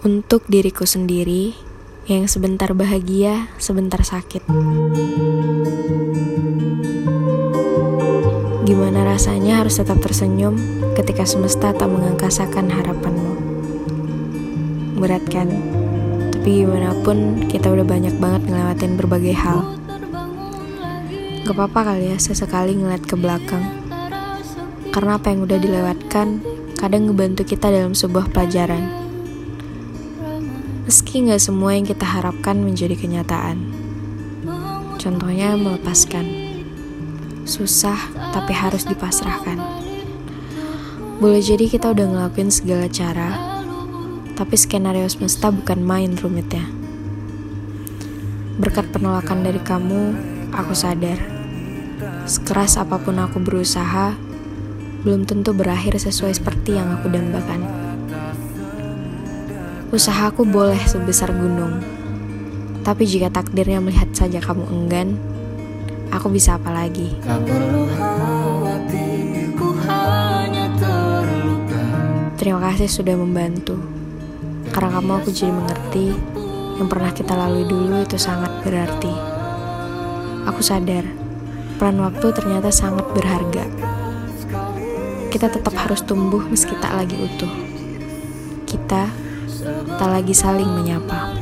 Untuk diriku sendiri yang sebentar bahagia, sebentar sakit. Gimana rasanya harus tetap tersenyum ketika semesta tak mengangkasakan harapanmu? Berat kan? Tapi gimana pun kita udah banyak banget ngelewatin berbagai hal. Gak apa-apa kali ya sesekali ngeliat ke belakang. Karena apa yang udah dilewatkan kadang ngebantu kita dalam sebuah pelajaran. Meski gak semua yang kita harapkan menjadi kenyataan. Contohnya melepaskan. Susah tapi harus dipasrahkan. Boleh jadi kita udah ngelakuin segala cara, tapi skenario semesta bukan main rumitnya. Berkat penolakan dari kamu, aku sadar. Sekeras apa pun aku berusaha, belum tentu berakhir sesuai seperti yang aku dambakan. Usahaku boleh sebesar gunung, tapi jika takdirnya melihat saja kamu enggan, aku bisa apa lagi? Terima kasih sudah membantu, karena kamu aku jadi mengerti yang pernah kita lalui dulu itu sangat berarti. Aku sadar, peran waktu ternyata sangat berharga kita tetap harus tumbuh meski tak lagi utuh. Kita tak lagi saling menyapa.